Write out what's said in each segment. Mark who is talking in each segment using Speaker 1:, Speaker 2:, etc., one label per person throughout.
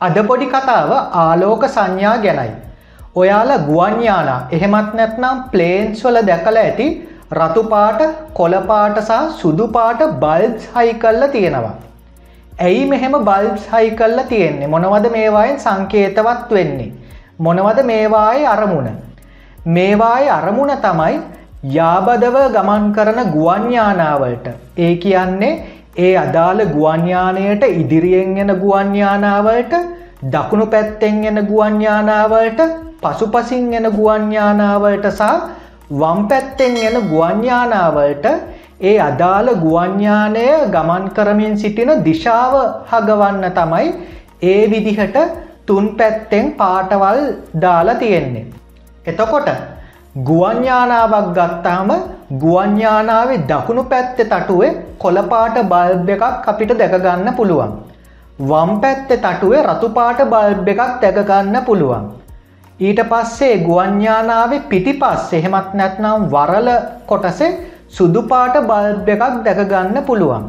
Speaker 1: අද පොඩි කතාව ආලෝක සංඥා ගැනයි. ඔයාල ගුවන්යානා එහෙමත් නැත්නම් ප්ලේන්ස් වල දැකල ඇති රතුපාට කොළපාට සහ සුදුපාට බල්බ්ස් හයි කල්ල තියෙනවා. ඇයි මෙහෙම බල්බ්ස් හයි කල්ල තියෙන්නේ මොනවද මේවායෙන් සංකේතවත් වෙන්නේ. මොනවද මේවායේ අරමුණ. මේවායේ අරමුණ තමයි යාබදව ගමන් කරන ගුවන්යානාවලට ඒ කියන්නේ ඒ අදාළ ගුවන්යානයට ඉදිරියෙන් එන ගුවන්යානාවලට දකුණු පැත්තෙන් එන ගුවන්යානාවලට පසුපසින් එන ගුවන්යානාවලට සහ වම් පැත්තෙන් එන ගුවන්යානාවලට ඒ අදාළ ගුවන්යානය ගමන් කරමින් සිටින දිශාව හගවන්න තමයි ඒ විදිහට තුන් පැත්තෙන් පාටවල් දාලා තියෙන්නේ. එතකොට ගුවන්යානාවක් ගත්තාම ගුවන්යානාවේ දකුණු පැත්තෙ තටුවේ කොළපාට බල්බ් එකක් අපිට දැකගන්න පුළුවන්. වම් පැත්තෙ තටුවේ රතුපාට බල්බ් එකක් දැකගන්න පුළුවන්. ඊට පස්සේ ගුවන්යානාවේ පිටිපස් එහෙමත් නැත්නම් වරල කොටසේ සුදුපාට බල්බ් එකක් දැකගන්න පුළුවන්.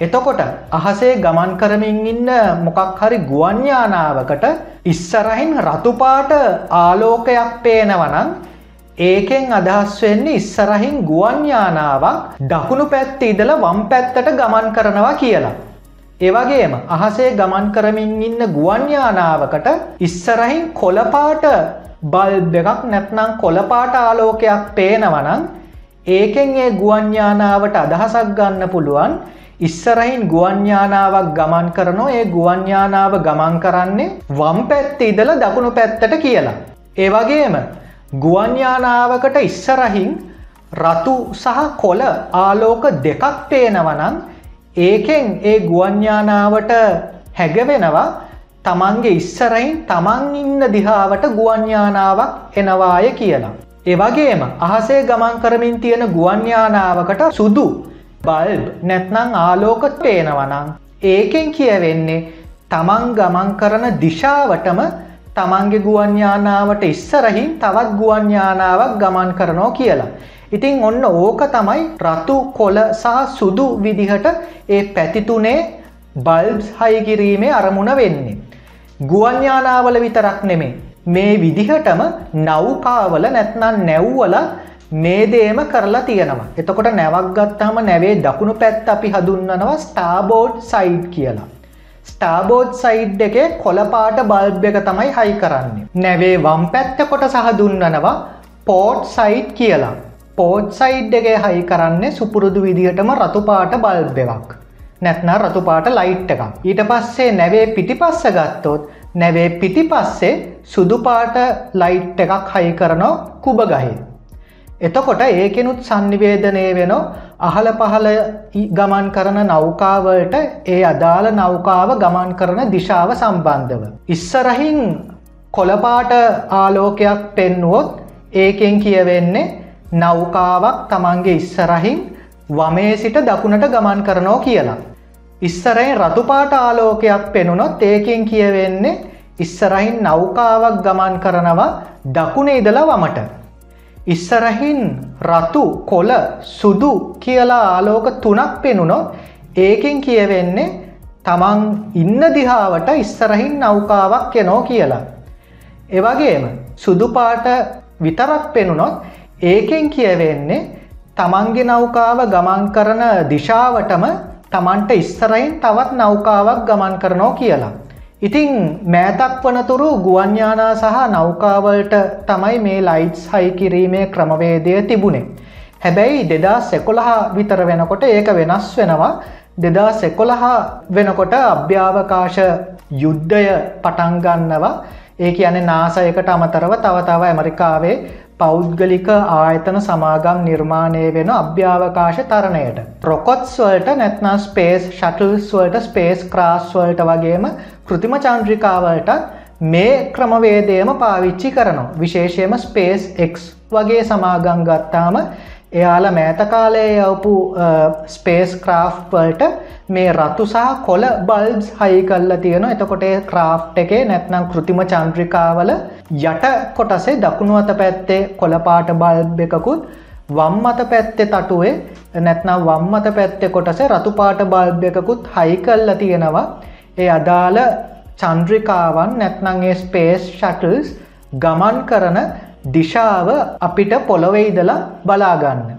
Speaker 1: එතකොට අහසේ ගමන් කරමින් ඉන්න මොකක් හරි ගුවන්යානාවකට ඉස්සරහින් රතුපාට ආලෝකයක් පේනවනං ඒකෙන් අදහස් වෙන්නේ ඉස්සරහින් ගුවන්යානාවක් දකුණු පැත්ත ඉදල වම් පැත්තට ගමන් කරනවා කියලා. ඒවගේම අහසේ ගමන් කරමින් ඉන්න ගුවන්යානාවකට ඉස්සරහින් කොළපාට බල්බ එකක් නැත්නම් කොළපාට ආලෝකයක් පේනවනං ඒකෙන් ඒ ගුවන්යානාවට අදහසක් ගන්න පුළුවන් ඉස්සරහින් ගුවන්යානාවක් ගමන් කරනෝ ඒ ගුවන්යානාව ගමන් කරන්නේ වම් පැත්ත ඉදල දකුණු පැත්තට කියලා. ඒවගේම ගුවන්යානාවකට ඉස්සරහින් රතු සහ කොල ආලෝක දෙකක් පේනවනං ඒකෙන් ඒ ගුවන්යානාවට හැගවෙනවා තමන්ගේ ඉස්සරයින් තමන් ඉන්න දිහාවට ගුවන්යානාවක් එනවාය කියලා. ඒවගේම අහසේ ගමන් කරමින් තියෙන ගුවන්යානාවකට සුදු බල්බ් නැත්නං ආලෝකත් පේනවනං ඒකෙන් කියවෙන්නේ තමන් ගමන් කරන දිශාවටම තමන්ගේ ගුවන්යානාවට ඉස්සරහින් තවත් ගුවන්යානාවක් ගමන් කරනෝ කියලා. ඉතිං ඔන්න ඕක තමයි රතු කොල සහ සුදු විදිහට ඒ පැතිතුනේ බල්බ්ස් හයිකිරීමේ අරමුණ වෙන්නේ. ගුවන්යානාවල විතරක් නෙමේ මේ විදිහටම නෞකාවල නැත්නම් නැව්වල මේ දේම කරලා තියෙනවා. එතකොට නැවක් ගත්තාම නැවේ දකුණු පැත්ත අපි හදුන්නනවා ස්ටාබෝඩ් සයිඩ් කියලා. ස්ටාබෝඩ් සයිඩ් එකේ කොළපාට බල්බ් එක තමයි හයි කරන්නේ. නැවේ වම් පැත්ත කොට සහ දුන්නනවා පෝට් සයිඩ් කියලා. පෝට් සයිඩ් එකේ හයි කරන්නේ සුපුරුදු විදිහටම රතුපාට බල්බ් එකක්. නැත්න රතුපාට ලයිට් එකක්. ඊට පස්සේ නැවේ පිටිපස්ස ගත්තොත් නැවේ පිටිපස්සේ සුදුපාට ලයිට් එකක් හයි කරනෝ කුබ ගහේ. එතකොට ඒකෙනුත් සන්නිවේදනය වෙන අහල පහල ගමන් කරන නෞකාවලට ඒ අදාළ නෞකාව ගමන් කරන දිශාව සම්බන්ධව. ඉස්සරහින් කොළපාට ආලෝකයක් පෙන්නුවොත් ඒකෙන් කියවෙන්නේ නෞකාවක් තමන්ගේ ඉස්සරහින් වමේ සිට දකුණට ගමන් කරනෝ කියලා. ඉස්සරයින් රතුපාට ආලෝකයක් පෙනුනොත් ඒකෙන් කියවෙන්නේ ඉස්සරහින් නෞකාවක් ගමන් කරනවා දකුණ ඉදලා වමට. ඉස්සරහින් රතු කොල සුදු කියලා ආලෝක තුනක් පෙනුනොත් ඒකෙන් කියවෙන්නේ තමන් ඉන්න දිහාවට ඉස්සරහින් නෞකාවක් එනෝ කියලා. එවගේම සුදුපාට විතරක් පෙනුනොත් ඒකෙන් කියවෙන්නේ තමන්ගේ නෞකාව ගමන් කරන දිශාවටම තමන්ට ඉස්සරයින් තවත් නෞකාවක් ගමන් කරනෝ කියලා. ඉතිං මෑතක් වනතුරු ගුවන්යානා සහ නෞකාවලට තමයි මේ ලයිට්ස් හයි කිරීමේ ක්‍රමවේදය තිබුණේ. හැබැයි දෙදා සෙකොළහා විතර වෙනකොට ඒක වෙනස් වෙනවා දෙදා සෙකොළහා වෙනකොට අභ්‍යාවකාශ යුද්ධය පටන්ගන්නවා ඒ කියන නාසයකට අමතරව තව තව ඇමරිකාවේ පෞද්ගලික ආයතන සමාගම් නිර්මාණය වෙන අභ්‍යාවකාශ තරණයට. රොකොත්ස් වලට නැත්නම් ස්පේස් ෂටල්ස් වලට ස්පේස් ක්‍රාස් වලට වගේම කෘතිම චන්ද්‍රිකාවලට මේ ක්‍රමවේදයම පාවිච්චි කරනවා. විශේෂයම ස්පේස් එක් වගේ සමාගම් ගත්තාම එයාල මෑතකාලය යවපු ස්පේස් ක්‍රාෆ්වල්ට මේ රතු සහ කොල බල්බ්ස් හයි කල්ල තියෙන එතකොට ක්‍රාෆ් එකේ නැත්නම් කෘතිම චන්ද්‍රිකාවල යට කොටසේ දකුණු අත පැත්තේ කොළපාට බල්බ් එකකුත් වම් අත පැත්තේ තටුවේ නැත්නම් වම් අත පැත්තේ කොටස රතුපාට බල්බ් එකකුත් හයි කල්ල තියෙනවා ඒ අදාළ චන්ද්‍රිකාවන් නැත්නංගේ ස්පේස් ෂටල්ස් ගමන් කරන දිශාව අපිට පොළොවෙයිදලා බලාගන්න.